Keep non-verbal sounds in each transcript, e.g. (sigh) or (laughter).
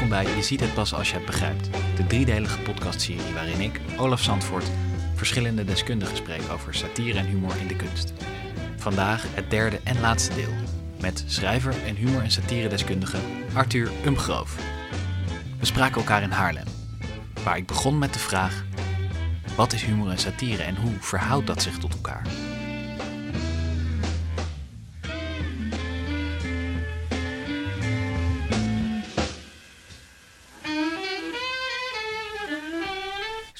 Welkom bij Je ziet het pas als je het begrijpt. De driedelige podcastserie waarin ik, Olaf Zandvoort, verschillende deskundigen spreek over satire en humor in de kunst. Vandaag het derde en laatste deel met schrijver en humor- en satiredeskundige Arthur Umgroof. We spraken elkaar in Haarlem, waar ik begon met de vraag: wat is humor en satire en hoe verhoudt dat zich tot elkaar?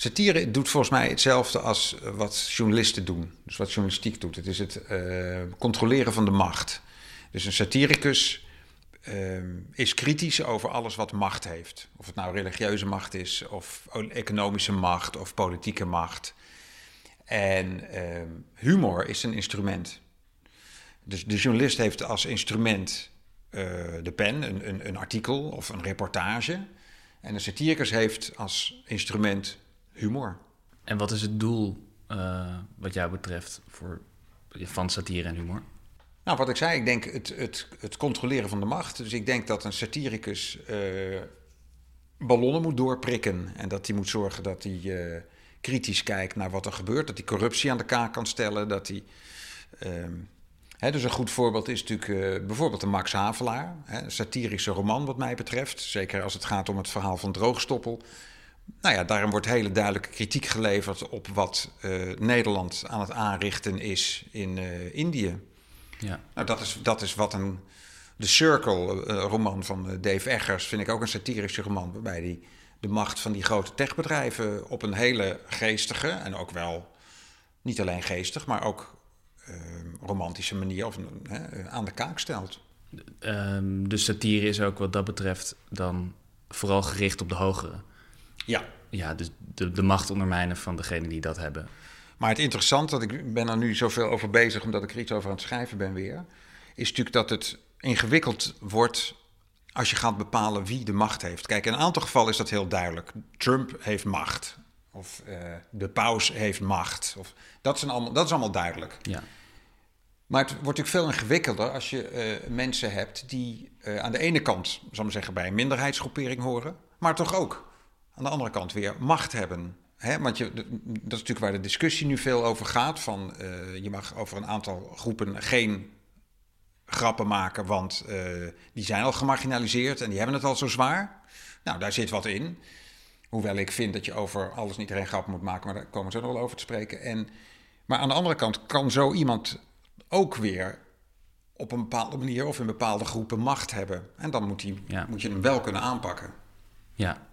Satire doet volgens mij hetzelfde als eh, wat journalisten doen. Dus wat journalistiek doet. Het is het uh, controleren van de macht. Dus een satiricus uh, is kritisch over alles wat macht heeft. Of het nou religieuze macht is, of economische macht, of politieke macht. En humor is een instrument. Dus de journalist heeft als instrument de pen, een, een, een artikel of een reportage. En de satiricus heeft als instrument humor. En wat is het doel uh, wat jou betreft voor, van satire en humor? Nou, wat ik zei, ik denk het, het, het controleren van de macht. Dus ik denk dat een satiricus uh, ballonnen moet doorprikken. En dat hij moet zorgen dat hij uh, kritisch kijkt naar wat er gebeurt. Dat hij corruptie aan de kaak kan stellen. Dat hij. Hè, dus een goed voorbeeld is natuurlijk bijvoorbeeld de Max Havelaar. Een satirische roman, wat mij betreft. Zeker als het gaat om het verhaal van Droogstoppel. Nou ja, daarom wordt hele duidelijke kritiek geleverd op wat uh, Nederland aan het aanrichten is in uh, Indië. Ja. Nou, dat is, dat is wat een. De Circle, uh, roman van Dave Eggers, vind ik ook een satirische roman. Waarbij die de macht van die grote techbedrijven op een hele geestige en ook wel niet alleen geestig, maar ook romantische manier of, aan de kaak stelt. Um, dus satire is ook wat dat betreft dan vooral gericht op de hogere. Ja. Ja, dus de, de macht ondermijnen van degenen die dat hebben. Maar het interessante, dat ik ben er nu zoveel over bezig, omdat ik er iets over aan het schrijven ben weer, is natuurlijk dat het ingewikkeld wordt als je gaat bepalen wie de macht heeft. Kijk, in een aantal gevallen is dat heel duidelijk. Trump heeft macht. Of uh, de paus heeft macht. Of, dat, zijn allemaal, dat is allemaal duidelijk. Ja. Maar het wordt natuurlijk veel ingewikkelder als je uh, mensen hebt die uh, aan de ene kant, zal ik maar zeggen, bij een minderheidsgroepering horen, maar toch ook aan de andere kant weer macht hebben. Hè? Want je, dat is natuurlijk waar de discussie nu veel over gaat. Van, uh, je mag over een aantal groepen geen grappen maken, want uh, die zijn al gemarginaliseerd en die hebben het al zo zwaar. Nou, daar zit wat in. Hoewel ik vind dat je over alles niet iedereen grappen moet maken, maar daar komen ze nog wel over te spreken. En, maar aan de andere kant kan zo iemand ook weer op een bepaalde manier of in bepaalde groepen macht hebben. En dan moet, die, ja. moet je hem wel kunnen aanpakken. Ja,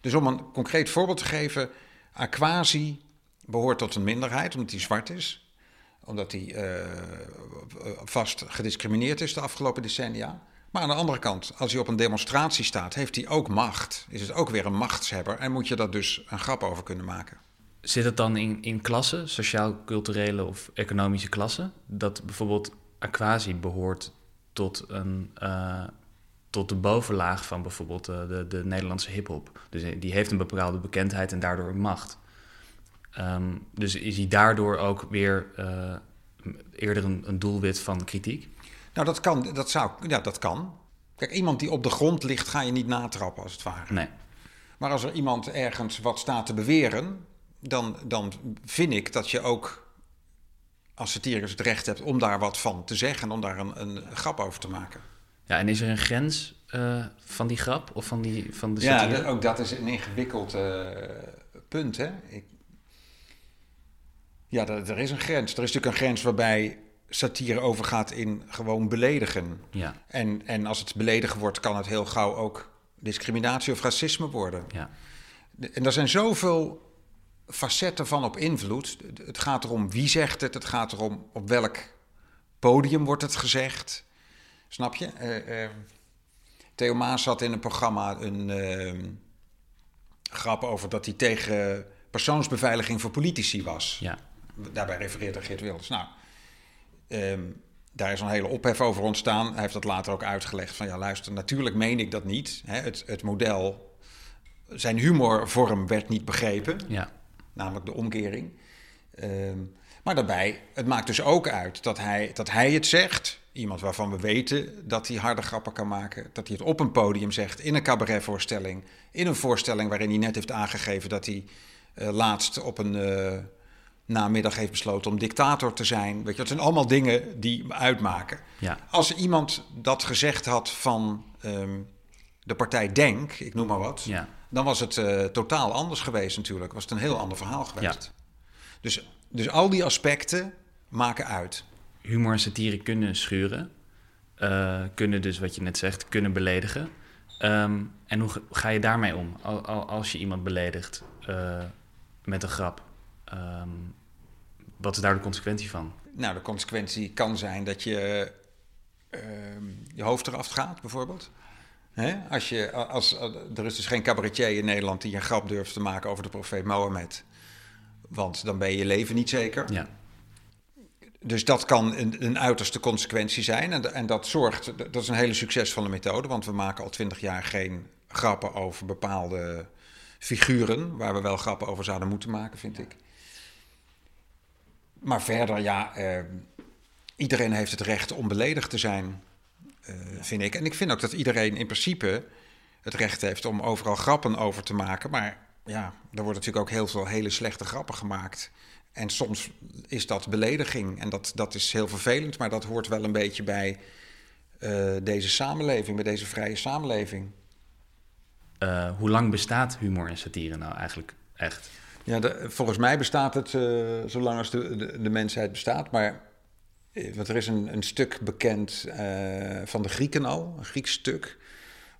dus om een concreet voorbeeld te geven, Aquasi behoort tot een minderheid omdat hij zwart is, omdat hij uh, vast gediscrimineerd is de afgelopen decennia. Maar aan de andere kant, als hij op een demonstratie staat, heeft hij ook macht. Is het ook weer een machtshebber en moet je daar dus een grap over kunnen maken. Zit het dan in, in klassen, sociaal-culturele of economische klassen? Dat bijvoorbeeld Aquasi behoort tot een, uh, tot de bovenlaag van bijvoorbeeld de, de, de Nederlandse hip-hop. Dus die heeft een bepaalde bekendheid en daardoor macht. Um, dus is hij daardoor ook weer uh, eerder een, een, doelwit van kritiek? Nou, dat kan. Dat, zou, ja, dat kan. Kijk, iemand die op de grond ligt, ga je niet natrappen als het ware. Nee. Maar als er iemand ergens wat staat te beweren, dan, dan vind ik dat je ook als satiricus het recht hebt om daar wat van te zeggen, om daar een, een grap over te maken. Ja, en is er een grens uh, van die grap of van, die, van de satire? Ja, ook dat is een ingewikkeld uh, punt. Hè? Ik, ja, er, er is een grens. Er is natuurlijk een grens waarbij satire overgaat in gewoon beledigen. Ja. En, en als het beledigen wordt, kan het heel gauw ook discriminatie of racisme worden. Ja. En er zijn zoveel facetten van op invloed. Het gaat erom wie zegt het, het gaat erom op welk podium wordt het gezegd. Snap je? Uh, uh, Theo Maas had in een programma een uh, grap over dat hij tegen persoonsbeveiliging voor politici was. Ja. Daarbij refereerde Geert Wilders. Nou, um, daar is een hele ophef over ontstaan. Hij heeft dat later ook uitgelegd van ja, luister, natuurlijk meen ik dat niet. Hè, het, het model, zijn humorvorm werd niet begrepen. Ja. Namelijk de omkering. Um, Maar daarbij, het maakt dus ook uit dat hij, dat hij het zegt. Iemand waarvan we weten dat hij harde grappen kan maken. Dat hij het op een podium zegt, in een cabaretvoorstelling. In een voorstelling waarin hij net heeft aangegeven dat hij uh, laatst op een uh, namiddag heeft besloten om dictator te zijn. Weet je, dat zijn allemaal dingen die uitmaken. Ja. Als iemand dat gezegd had van um, de partij Denk, ik noem maar wat, Ja. dan was het uh, totaal anders geweest natuurlijk. Was het een heel ander verhaal geweest. Ja. Dus, dus al die aspecten maken uit. Humor en satire kunnen schuren. Uh, kunnen dus, wat je net zegt, kunnen beledigen. Um, en hoe ga je daarmee om als je iemand beledigt uh, met een grap? Um, wat is daar de consequentie van? Nou, de consequentie kan zijn dat je uh, je hoofd eraf gaat, bijvoorbeeld. Hè? Als je, als, er is dus geen cabaretier in Nederland die een grap durft te maken over de profeet Mohammed. Want dan ben je je leven niet zeker. Ja. Dus dat kan een, een uiterste consequentie zijn. En, en, dat zorgt, dat is een hele succesvolle methode. Want we maken al twintig jaar geen grappen over bepaalde figuren. Waar we wel grappen over zouden moeten maken, vind ik. Maar verder, ja, eh, iedereen heeft het recht om beledigd te zijn, eh, vind ik. En ik vind ook dat iedereen in principe het recht heeft om overal grappen over te maken. Maar ja, er wordt natuurlijk ook heel veel hele slechte grappen gemaakt. En soms is dat belediging. En dat, dat is heel vervelend, maar dat hoort wel een beetje bij uh, deze samenleving, bij deze vrije samenleving. Uh, hoe lang bestaat humor en satire nou eigenlijk echt? Ja, de, volgens mij bestaat het uh, zolang als de, de, de, mensheid bestaat. Maar want er is een, een stuk bekend van de Grieken al, een Grieks stuk,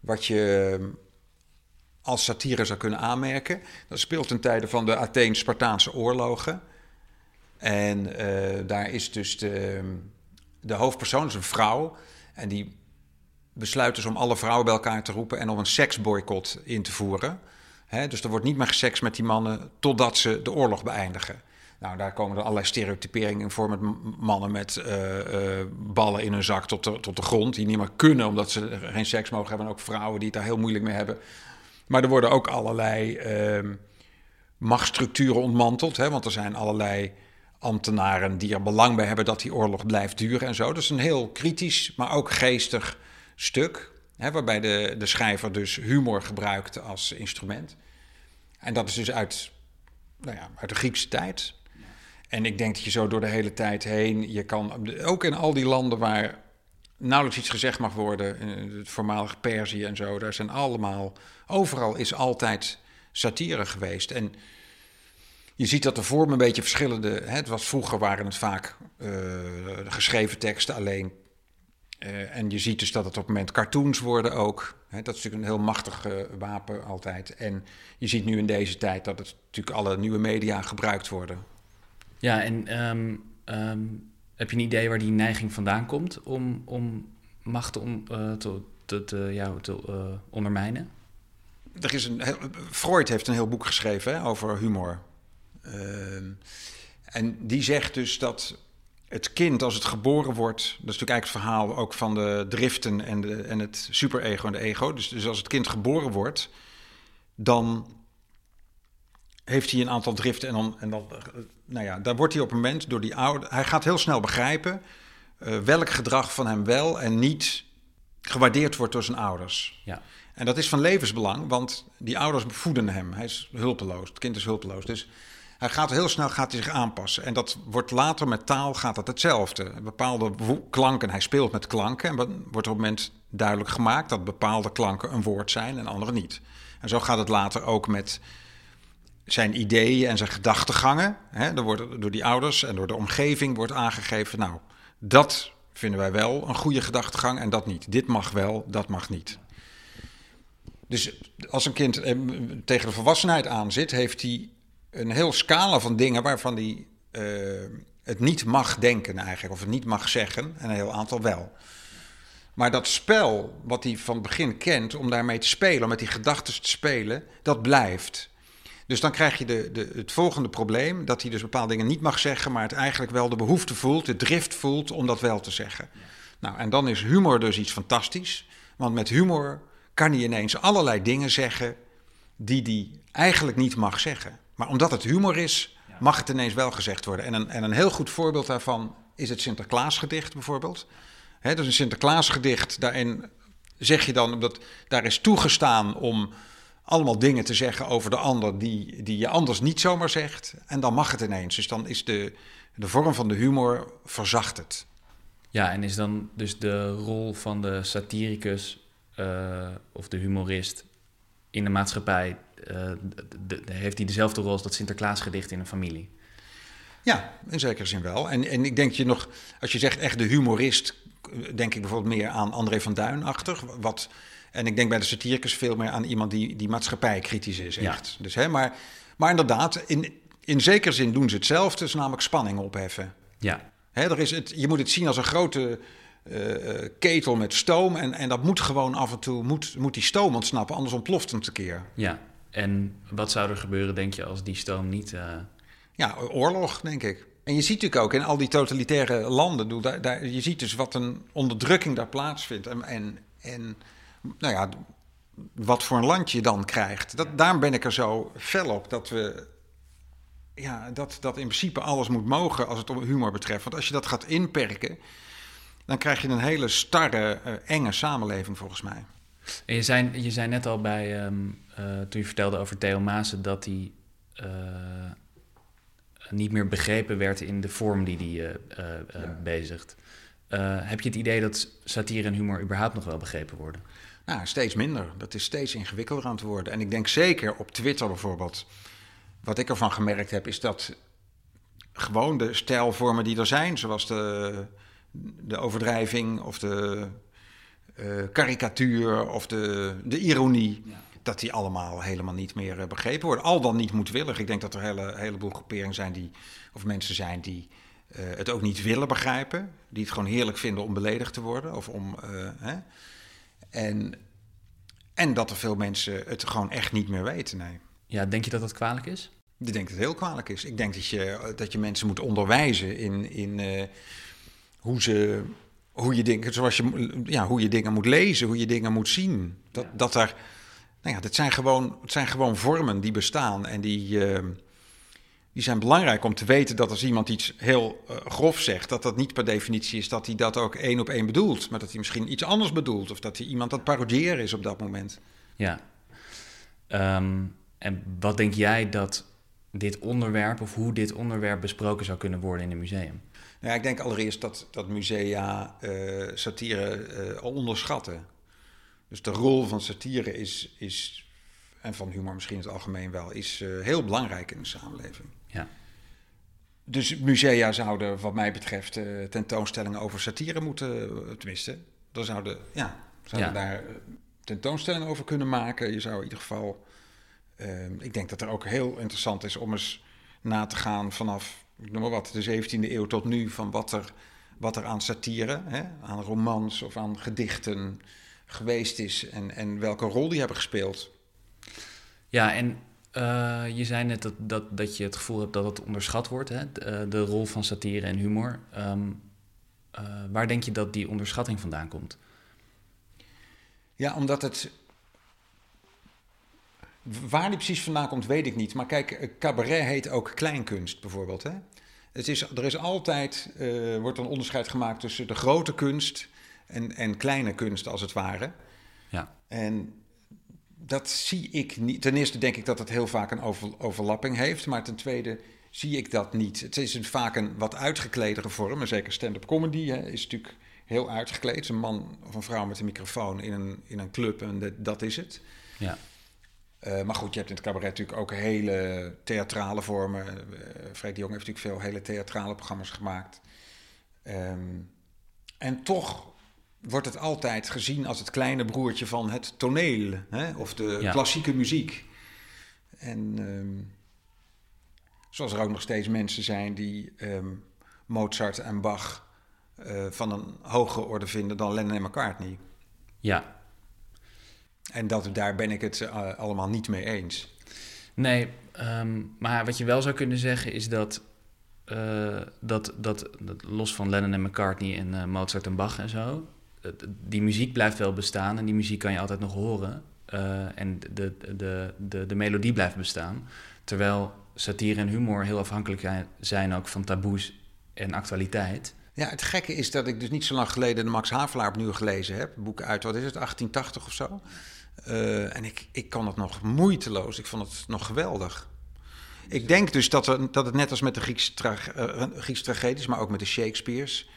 wat je als satire zou kunnen aanmerken. Dat speelt ten tijde van de Atheen-Spartaanse oorlogen. En uh, daar is dus de, de hoofdpersoon, is een vrouw. En die besluit dus om alle vrouwen bij elkaar te roepen en om een seksboycott in te voeren. Dus er wordt niet meer geseks met die mannen totdat ze de oorlog beëindigen. Nou, daar komen er allerlei stereotyperingen in voor met mannen met uh, uh, ballen in hun zak tot de, tot de grond. Die niet meer kunnen omdat ze geen seks mogen hebben. En ook vrouwen die het daar heel moeilijk mee hebben. Maar er worden ook allerlei uh, machtsstructuren ontmanteld. Hè, want er zijn allerlei ambtenaren die er belang bij hebben dat die oorlog blijft duren en zo. Dat is een heel kritisch, maar ook geestig stuk. Hè, waarbij de, de schrijver dus humor gebruikt als instrument. En dat is dus uit, nou ja, uit de Griekse tijd. En ik denk dat je zo door de hele tijd heen, je kan ook in al die landen waar nauwelijks iets gezegd mag worden, het voormalige Perzië en zo, daar zijn allemaal, overal is altijd satire geweest. En je ziet dat de vormen een beetje verschillende. Hè, het was, vroeger waren het vaak uh, geschreven teksten alleen. Uh, en je ziet dus dat het op het moment cartoons worden ook. Dat is natuurlijk een heel machtig wapen altijd. En je ziet nu in deze tijd dat het natuurlijk alle nieuwe media gebruikt worden. Ja, en um, um, heb je een idee waar die neiging vandaan komt om, om macht om, te, te, te, ja, te ondermijnen? Er is een, Freud heeft een heel boek geschreven hè, over humor. Uh, en die zegt dus dat het kind, als het geboren wordt, dat is natuurlijk eigenlijk het verhaal ook van de driften en, de, en het superego en de ego. Dus, dus als het kind geboren wordt, dan heeft hij een aantal driften en dan, en dan nou ja, daar wordt hij op een moment door die oude, hij gaat heel snel begrijpen uh, welk gedrag van hem wel en niet gewaardeerd wordt door zijn ouders. Ja. En dat is van levensbelang, want die ouders voeden hem. Hij is hulpeloos, het kind is hulpeloos. Dus hij gaat heel snel gaat hij zich aanpassen. En dat wordt later met taal gaat dat hetzelfde. Bepaalde klanken, hij speelt met klanken. En wordt op het moment duidelijk gemaakt dat bepaalde klanken een woord zijn en andere niet. En zo gaat het later ook met zijn ideeën en zijn gedachtegangen. Hè, er wordt door die ouders en door de omgeving wordt aangegeven... nou, dat vinden wij wel een goede gedachtegang en dat niet. Dit mag wel, dat mag niet. Dus als een kind eh, tegen de volwassenheid aan zit, heeft hij een heel scala van dingen waarvan hij uh, het niet mag denken eigenlijk, of het niet mag zeggen, en een heel aantal wel. Maar dat spel, wat hij van het begin kent, om daarmee te spelen, om met die gedachten te spelen, dat blijft. Dus dan krijg je de, de, het volgende probleem, dat hij dus bepaalde dingen niet mag zeggen, maar het eigenlijk wel de behoefte voelt, de drift voelt om dat wel te zeggen. Nou, en dan is humor dus iets fantastisch, want met humor kan hij ineens allerlei dingen zeggen die hij eigenlijk niet mag zeggen. Maar omdat het humor is, mag het ineens wel gezegd worden. En een, en een heel goed voorbeeld daarvan is het Sinterklaasgedicht bijvoorbeeld. Hè, dus een Sinterklaasgedicht, daarin zeg je dan dat daar is toegestaan om allemaal dingen te zeggen over de ander die, die je anders niet zomaar zegt. En dan mag het ineens. Dus dan is de, de vorm van de humor verzacht het. Ja, en is dan dus de rol van de satiricus uh, of de humorist in de maatschappij, uh, de, de, heeft hij dezelfde rol als dat Sinterklaasgedicht in een familie? Ja, in zekere zin wel. En, en ik denk je nog, als je zegt echt de humorist, denk ik bijvoorbeeld meer aan André van Duin-achtig. Wat, en ik denk bij de satiricus veel meer aan iemand die, die maatschappijkritisch is, echt. Ja. Dus, hè, maar, maar inderdaad, in, in zekere zin doen ze hetzelfde, is namelijk spanning opheffen. Ja. Hè, er is het, je moet het zien als een grote uh, ketel met stoom. En, en dat moet gewoon af en toe, moet, moet die stoom ontsnappen, anders ontploft het een keer. Ja, en wat zou er gebeuren, denk je, als die stoom niet... Uh... Ja, oorlog, denk ik. En je ziet natuurlijk ook in al die totalitaire landen, daar, daar, je ziet dus wat een onderdrukking daar plaatsvindt. En, en, en nou ja, wat voor een land je dan krijgt. Dat, daarom ben ik er zo fel op dat we. Ja, dat, dat in principe alles moet mogen als het om humor betreft. Want als je dat gaat inperken, dan krijg je een hele starre, uh, enge samenleving volgens mij. En je zei, je zei net al bij, um, uh, toen je vertelde over Theo Maassen, dat hij uh, niet meer begrepen werd in de vorm die hij ja. bezigt. heb je het idee dat satire en humor überhaupt nog wel begrepen worden? Nou, steeds minder. Dat is steeds ingewikkelder aan het worden. En ik denk zeker op Twitter bijvoorbeeld. Wat ik ervan gemerkt heb, is dat gewoon de stijlvormen die er zijn, zoals de, de overdrijving of de uh, karikatuur of de, de ironie, dat die allemaal helemaal niet meer uh, begrepen worden. Al dan niet moedwillig. Ik denk dat er een hele, heleboel groeperingen zijn die, of mensen zijn die uh, het ook niet willen begrijpen, die het gewoon heerlijk vinden om beledigd te worden of om. Hè? En, en dat er veel mensen het gewoon echt niet meer weten. Nee. Ja, denk je dat dat kwalijk is? Ik denk dat het heel kwalijk is. Ik denk dat je, dat je mensen moet onderwijzen in, in uh, hoe, ze, hoe, je dingen, zoals je, ja, hoe je dingen moet lezen, hoe je dingen moet zien. Dat, ja. dat er, nou ja, dat zijn gewoon, het zijn gewoon vormen die bestaan en die, uh, die zijn belangrijk om te weten dat als iemand iets heel uh, grof zegt, dat dat niet per definitie is dat hij dat ook één op één bedoelt, maar dat hij misschien iets anders bedoelt of dat hij iemand het parodiëren is op dat moment. Ja. Um, en wat denk jij dat dit onderwerp of hoe dit onderwerp besproken zou kunnen worden in een museum? Ja, ik denk allereerst dat, dat musea uh, satire uh, al onderschatten. Dus de rol van satire is, is en van humor misschien in het algemeen wel, is heel belangrijk in de samenleving. Ja. Dus musea zouden, wat mij betreft, uh, tentoonstellingen over satire moeten, tenminste, dan zouden, ja, zouden ja. daar tentoonstellingen over kunnen maken. Je zou in ieder geval, uh, ik denk dat er ook heel interessant is om eens na te gaan vanaf, ik noem maar wat, de 17e eeuw tot nu, van wat er, wat er aan satire, hè, aan romans of aan gedichten geweest is en, en welke rol die hebben gespeeld. Ja, en uh, je zei net dat, dat, dat je het gevoel hebt dat het onderschat wordt, hè? De, de rol van satire en humor. Um, uh, waar denk je dat die onderschatting vandaan komt? Ja, omdat het. Waar die precies vandaan komt, weet ik niet. Maar kijk, cabaret heet ook kleinkunst bijvoorbeeld. Hè? Het is, er is altijd, wordt een onderscheid gemaakt tussen de grote kunst en, en kleine kunst, als het ware. Ja. En dat zie ik niet. Ten eerste denk ik dat het heel vaak een over, overlapping heeft. Maar ten tweede zie ik dat niet. Het is een, vaak een wat uitgekledere vorm. En zeker stand-up comedy hè, is natuurlijk heel uitgekleed. Een man of een vrouw met een microfoon in een, in een club en dat, dat is het. Ja. Uh, maar goed, je hebt in het cabaret natuurlijk ook hele theatrale vormen. Uh, Freek de Jong heeft natuurlijk veel hele theatrale programma's gemaakt. Um, en toch wordt het altijd gezien als het kleine broertje van het toneel hè? of de ja. klassieke muziek. En um, zoals er ook nog steeds mensen zijn die um, Mozart en Bach uh, van een hogere orde vinden dan Lennon en McCartney. Ja. En dat, daar ben ik het uh, allemaal niet mee eens. Nee, um, maar wat je wel zou kunnen zeggen is dat, uh, dat, dat, dat los van Lennon en McCartney en Mozart en Bach en zo, die muziek blijft wel bestaan en die muziek kan je altijd nog horen. Uh, en de, de, de, de melodie blijft bestaan. Terwijl satire en humor heel afhankelijk zijn ook van taboes en actualiteit. Ja, het gekke is dat ik dus niet zo lang geleden de Max Havelaar opnieuw gelezen heb. Boek uit, wat is het, 1880 of zo. Uh, en ik, ik kan het nog moeiteloos. Ik vond het nog geweldig. Ik denk dus dat, er, dat het net als met de Griekse, uh, Griekse tragedies, maar ook met de Shakespeare's,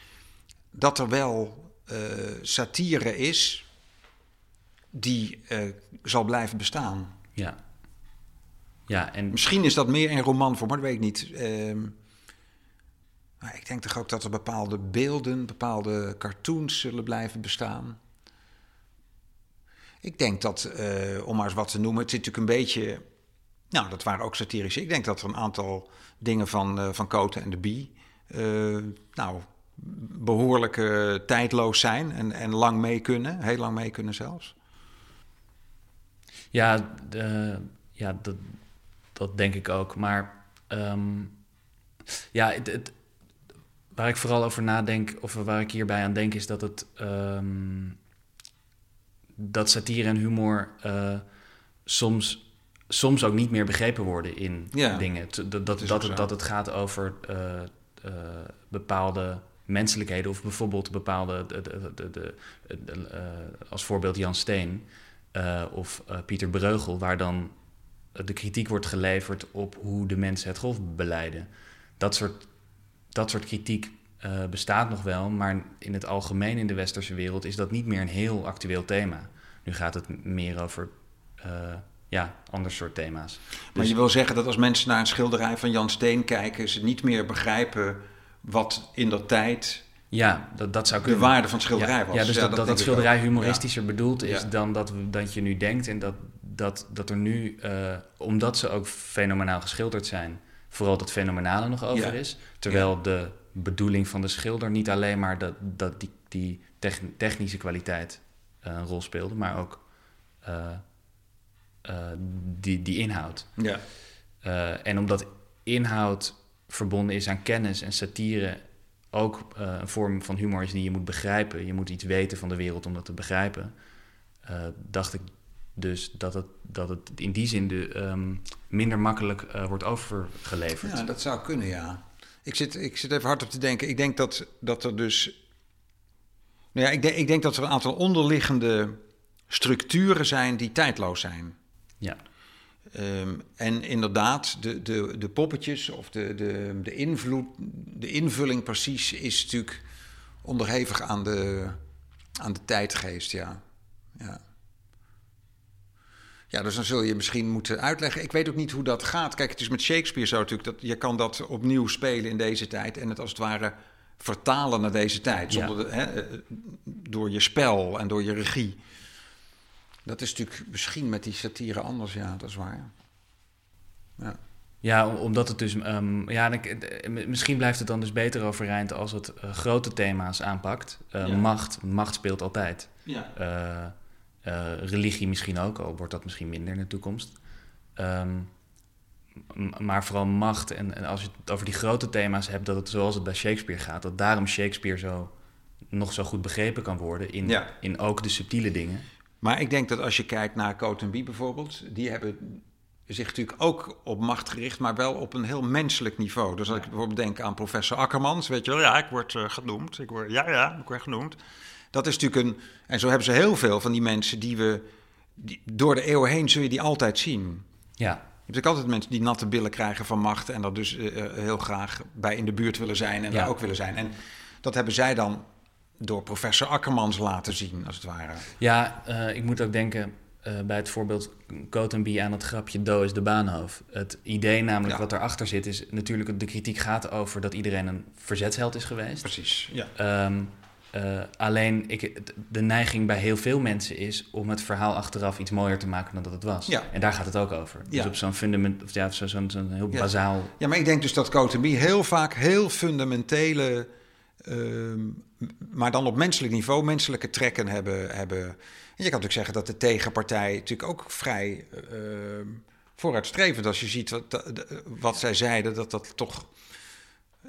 dat er wel satire is die zal blijven bestaan. Ja. ja en... Misschien is dat meer in romanvorm, maar dat weet ik niet. Ehm, maar ik denk toch ook dat er bepaalde beelden, bepaalde cartoons zullen blijven bestaan. Ik denk dat, uh, om maar eens wat te noemen, het zit natuurlijk een beetje. Nou, dat waren ook satirische. Ik denk dat er een aantal dingen van, uh, van Koten en de Bie. Uh, nou, behoorlijk tijdloos zijn en, en lang mee kunnen. Heel lang mee kunnen zelfs. Ja, de, ja dat, dat denk ik ook. Maar um, ja, het, het, waar ik vooral over nadenk, of waar ik hierbij aan denk, is dat het. Um, dat satire en humor uh, soms, soms ook niet meer begrepen worden in ja, dingen. Dat, dat, dat, het, dat het gaat over uh, uh, bepaalde menselijkheden, of bijvoorbeeld bepaalde. De, de, de, als voorbeeld Jan Steen of Pieter Breugel, waar dan de kritiek wordt geleverd op hoe de mensen het golf beleiden. Dat soort dat soort kritiek uh, bestaat nog wel, maar in het algemeen in de westerse wereld is dat niet meer een heel actueel thema. Nu gaat het meer over uh, ja, ander soort thema's. Maar dus... je wil zeggen dat als mensen naar een schilderij van Jan Steen kijken, ze niet meer begrijpen wat in dat tijd ja, dat, dat zou kunnen. De waarde van het schilderij was. Ja, dus ja, dat, dat, dat schilderij humoristischer bedoeld is dan dat, dat je nu denkt. En dat, dat, dat er nu, uh, omdat ze ook fenomenaal geschilderd zijn, vooral dat fenomenale nog over is. Terwijl de bedoeling van de schilder niet alleen maar dat, dat die, die technische kwaliteit uh, een rol speelde, maar ook uh, die, die inhoud. Ja. en omdat inhoud verbonden is aan kennis en satire ook een vorm van humor is die je moet begrijpen. Je moet iets weten van de wereld om dat te begrijpen. dacht ik dus dat het, dat het in die zin de, um, minder makkelijk uh, wordt overgeleverd. Ja, dat zou kunnen, ja. Ik zit, ik zit even hard op te denken. Ik denk dat, dat er dus. Nou ja, ik, denk, ik denk dat er een aantal onderliggende structuren zijn die tijdloos zijn. Ja. Um, en inderdaad, de, de, de poppetjes of de, de, de invloed, de invulling precies is natuurlijk onderhevig aan de, aan de tijdgeest, ja. ja. Ja, dus dan zul je misschien moeten uitleggen. Ik weet ook niet hoe dat gaat. Kijk, het is met Shakespeare zo natuurlijk dat je kan dat opnieuw spelen in deze tijd en het als het ware vertalen naar deze tijd, zonder hè, eh, door je spel en door je regie. Dat is natuurlijk misschien met die satire anders, ja, dat is waar. Ja. Ja, omdat het dus. Um, ja, misschien blijft het dan dus beter overeind als het uh, grote thema's aanpakt. Uh, ja. Macht, macht speelt altijd. Ja. Uh, uh, religie misschien ook, al wordt dat misschien minder in de toekomst. Um, maar vooral macht. En, en, als je het over die grote thema's hebt, dat het zoals het bij Shakespeare gaat, dat daarom Shakespeare zo nog zo goed begrepen kan worden in, ja. in ook de subtiele dingen. Maar ik denk dat als je kijkt naar Cotenby bijvoorbeeld, die hebben zich natuurlijk ook op macht gericht, maar wel op een heel menselijk niveau. Dus als ik bijvoorbeeld denk aan professor Akkermans, weet je wel, ja, ik word uh, genoemd. Ik word, ja, ja, ik word genoemd. Dat is natuurlijk een. En zo hebben ze heel veel van die mensen die we. Die, door de eeuwen heen zul je die altijd zien. Ja. Je hebt altijd mensen die natte billen krijgen van macht en dat dus uh, heel graag bij in de buurt willen zijn en ja. daar ook willen zijn. En dat hebben zij dan door professor Akkermans laten zien, als het ware. Ja, uh, ik moet ook denken uh, bij het voorbeeld Cotenby aan het grapje Do is de baanhoofd. Het idee namelijk ja. wat erachter zit is natuurlijk de kritiek gaat over dat iedereen een verzetsheld is geweest. Precies, ja. Um, uh, alleen ik, de neiging bij heel veel mensen is om het verhaal achteraf iets mooier te maken dan dat het was. Ja. En daar gaat het ook over. Dus ja. Dus op zo'n fundament, of ja, zo'n zo, zo heel ja. bazaal. Ja, maar ik denk dus dat Cotenby heel vaak heel fundamentele, uh, maar dan op menselijk niveau, menselijke trekken hebben. hebben. En je kan natuurlijk zeggen dat de tegenpartij natuurlijk ook vrij uh, vooruitstrevend, als je ziet wat, wat zij zeiden, dat dat toch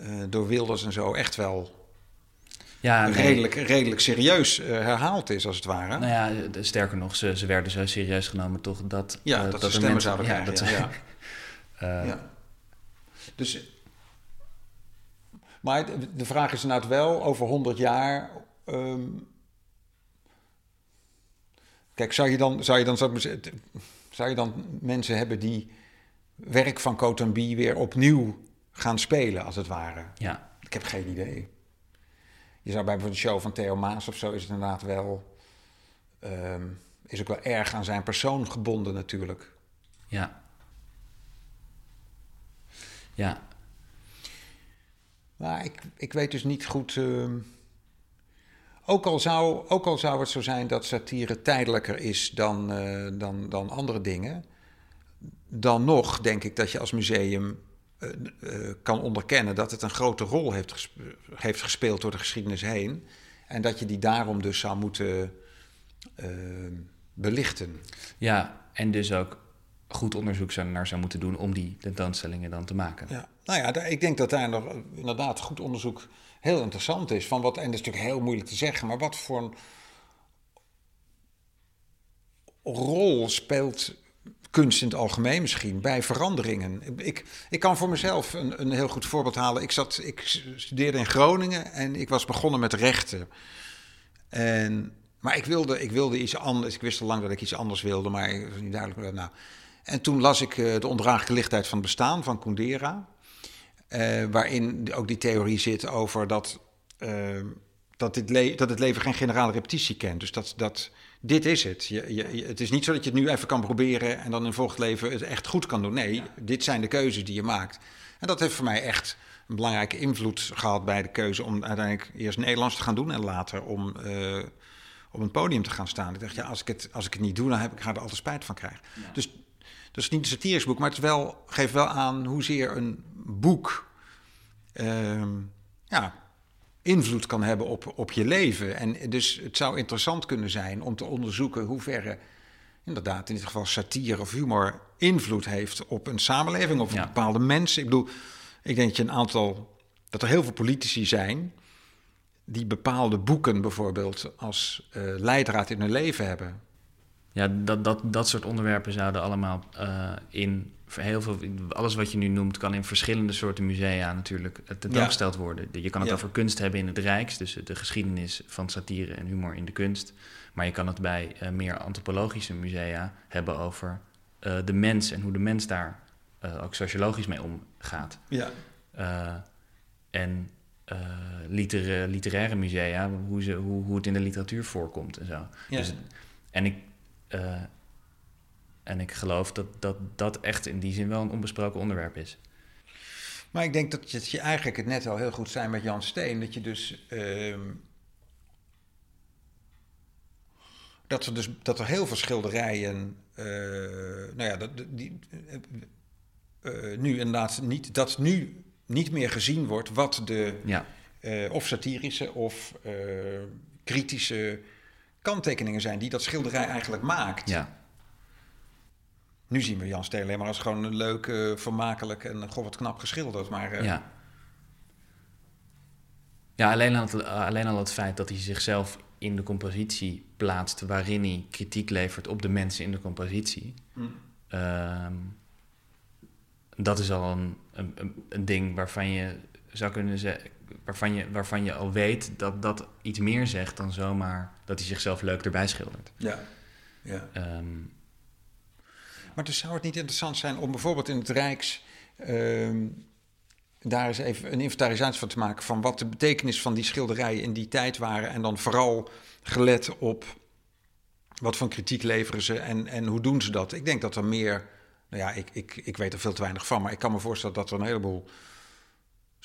uh, door Wilders en zo echt wel ja, nee. redelijk, redelijk serieus uh, herhaald is, als het ware. Nou ja, sterker nog, ze, ze werden zo serieus genomen toch dat... Ja, uh, dat, dat ze stemmen zouden ja, krijgen. Dat ja. (laughs) ja. Dus, maar de- vraag is inderdaad wel, over 100 jaar... ehm, kijk, zou je dan, zou je dan, zou je dan mensen hebben die werk van Cotambi weer opnieuw gaan spelen, als het ware? Ja, Ik heb geen idee. Je zou bij bijvoorbeeld een show van Theo Maas of zo is het inderdaad wel... ehm, is ook wel erg aan zijn persoon gebonden natuurlijk. ja. Ja, Maar ik, ik weet dus niet goed... ehm, ook, al zou, ook al zou het zo zijn dat satire tijdelijker is dan, eh, dan, dan andere dingen... dan nog denk ik dat je als museum eh, eh, kan onderkennen... dat het een grote rol heeft, heeft gespeeld door de geschiedenis heen... en dat je die daarom dus zou moeten ehm, belichten. ja, en dus ook goed onderzoek zou- naar zou moeten doen om die tentoonstellingen dan te maken. Ja, nou ja, ik denk dat daar nog eh, inderdaad goed onderzoek heel interessant is. Van wat, en dat is natuurlijk heel moeilijk te zeggen, maar wat voor rol speelt kunst in het algemeen misschien bij veranderingen? Ik, ik kan voor mezelf een, een heel goed voorbeeld halen. Ik, zat, ik studeerde in Groningen en ik was begonnen met rechten. En, maar ik wilde, ik wilde iets anders. Ik wist al lang dat ik iets anders wilde, maar het was niet duidelijk. Nou. En toen las ik eh, De ondraaglijke lichtheid van het bestaan van Kundera. Eh, waarin ook die theorie zit over dat, eh, dat, dit dat het leven geen generale repetitie kent. Dus dat, dat dit is het. Je, je, het is niet zo dat je het nu even kan proberen en dan in het volgend leven het echt goed kan doen. Nee, dit zijn de keuzes die je maakt. En dat heeft voor mij echt een belangrijke invloed gehad bij de keuze om uiteindelijk eerst Nederlands te gaan doen en later om eh, op een podium te gaan staan. Ik dacht, ja, als ik het, als ik het niet doe, dan heb ik, ga ik er altijd spijt van krijgen. Dus dat is niet een satirisch boek, maar het is wel, geeft wel aan hoezeer een boek ehm, ja, invloed kan hebben op, op je leven. En dus het zou interessant kunnen zijn om te onderzoeken hoe verre inderdaad in dit geval satire of humor invloed heeft op een samenleving of op Ja. bepaalde mensen. Ik bedoel, ik denk dat je een aantal, dat er heel veel politici zijn die bepaalde boeken bijvoorbeeld als eh, leidraad in hun leven hebben. Ja, dat, dat, dat soort onderwerpen zouden allemaal eh, in heel veel. Alles wat je nu noemt, kan in verschillende soorten musea natuurlijk eh, tentoongesteld worden. Je kan het Ja. over kunst hebben in het Rijks, dus de geschiedenis van satire en humor in de kunst. Maar je kan het bij eh, meer antropologische musea hebben over de mens en hoe de mens daar ook sociologisch mee omgaat. Ja. En litera- literaire musea, hoe, ze, hoe, hoe het in de literatuur voorkomt en zo. Ja. Dus, en, ik, eh, en ik geloof dat, dat dat echt in die zin wel een onbesproken onderwerp is. Maar ik denk dat je, dat je eigenlijk het net al heel goed zei met Jan Steen. Dat je dus. ehm, dat, er dus dat er heel veel schilderijen. eh, nou ja, dat, die, eh, nu inderdaad niet. Dat nu niet meer gezien wordt wat de. Ja, of satirische of kritische kanttekeningen zijn die dat schilderij eigenlijk maakt. ja, Nu zien we Jan Steen alleen maar als gewoon een leuk, eh, vermakelijk en goh, wat knap geschilderd. Maar eh, ja. Ja, alleen al, het, alleen al het feit dat hij zichzelf in de compositie plaatst... waarin hij kritiek levert op de mensen in de compositie... hm. Ehm, dat is al een, een, een- een ding waarvan je zou kunnen zeggen, waarvan je, waarvan je al weet dat dat iets meer zegt dan zomaar dat hij zichzelf leuk erbij schildert. ja. ja. Ehm, Maar dus zou het niet interessant zijn om bijvoorbeeld in het Rijks ehm, daar eens even een inventarisatie van te maken van wat de betekenis van die schilderijen in die tijd waren en dan vooral gelet op wat voor kritiek leveren ze en, en hoe doen ze dat? Ik denk dat er meer, nou ja, ik, ik, ik weet er veel te weinig van, maar ik kan me voorstellen dat er een heleboel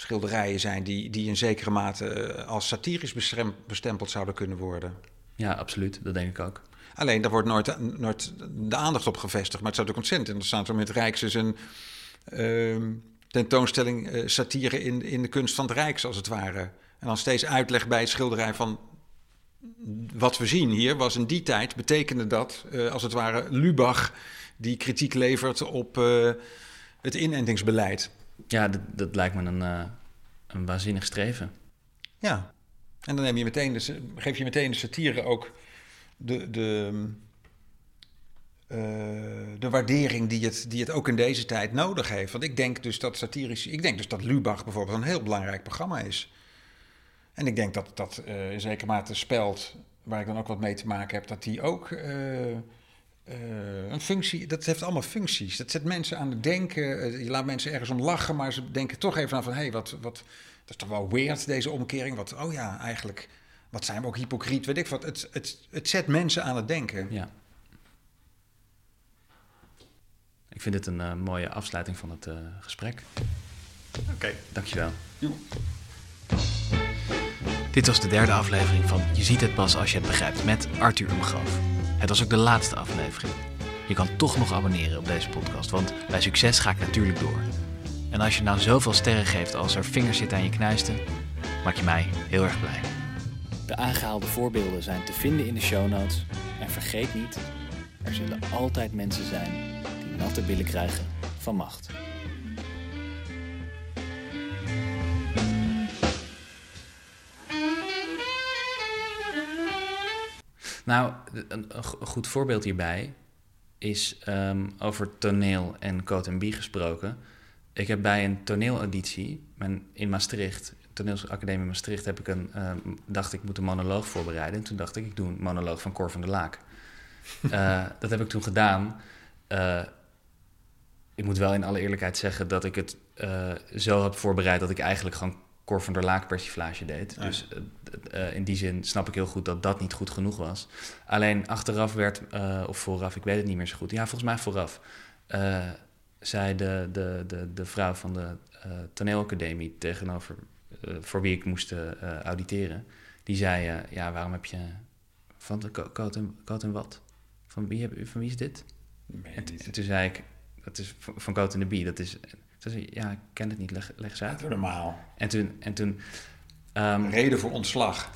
schilderijen zijn die, die in zekere mate eh, als satirisch bestempeld zouden kunnen worden. ja, absoluut. Dat denk ik ook. Alleen, daar wordt nooit, nooit de aandacht op gevestigd. Maar het zou ook ontzettend interessant zijn om met Rijks dus een ehm, tentoonstelling eh, satire in, in de kunst van het Rijks, als het ware. En dan steeds uitleg bij het schilderij van wat we zien hier was in die tijd betekende dat, eh, als het ware, Lubach die kritiek levert op het inentingsbeleid. Ja, dat, dat lijkt me een, eh, een waanzinnig streven. Ja. En dan je meteen geef je meteen de satire ook de, de, de waardering die het, die het ook in deze tijd nodig heeft. Want ik denk dus dat satirisch, ik denk dus dat Lubach bijvoorbeeld een heel belangrijk programma is. En ik denk dat dat uh, in zekere mate spelt, waar ik dan ook wat mee te maken heb, dat die ook uh, een functie, dat heeft allemaal functies. Dat zet mensen aan het denken. je laat mensen ergens om lachen, maar ze denken toch even aan van, hé, hey, wat, wat, dat is toch wel weird deze omkering. Wat, oh ja, eigenlijk, wat zijn we ook hypocriet, weet ik wat. Het, het, het zet mensen aan het denken. Ja. Ik vind dit een mooie afsluiting van het gesprek. Oké. Okay. Dankjewel. Jo. Dit was de derde aflevering van Je ziet het pas als je het begrijpt met Arthur Umgroof. Het was ook de laatste aflevering. Je kan toch nog abonneren op deze podcast, want bij succes ga ik natuurlijk door. En als je nou zoveel sterren geeft als er vingers zitten aan je knuisten, maak je mij heel erg blij. De aangehaalde voorbeelden zijn te vinden in de show notes. En vergeet niet, er zullen altijd mensen zijn die natte billen krijgen van macht. Nou, een, goed voorbeeld hierbij is um, over toneel en Code B gesproken. Ik heb bij een toneelauditie in Maastricht, toneelacademie Maastricht, heb ik een, um, dacht ik moet een monoloog voorbereiden. En toen dacht ik, ik doe een monoloog van Cor van der Laak. uh, (laughs) dat heb ik toen gedaan. Uh, ik moet wel in alle eerlijkheid zeggen dat ik het uh, zo heb voorbereid dat ik eigenlijk gewoon Cor van der Laak persiflage deed. Dus uh, in die zin snap ik heel goed dat dat niet goed genoeg was. Alleen achteraf werd, uh, of vooraf, ik weet het niet meer zo goed. Ja, volgens mij vooraf. Uh, zei de, de, de, de vrouw van de toneelacademie tegenover, voor wie ik moest auditeren. Die zei, ja, waarom heb je van de Coat en, en wat? Van wie, heb, van wie is dit? En, en, toen zei ik, dat is van Coat en de Bie. Dat is toen zei ja, ik ken het niet, leg, leg eens uit. normaal. En toen... En toen um, Reden voor ontslag.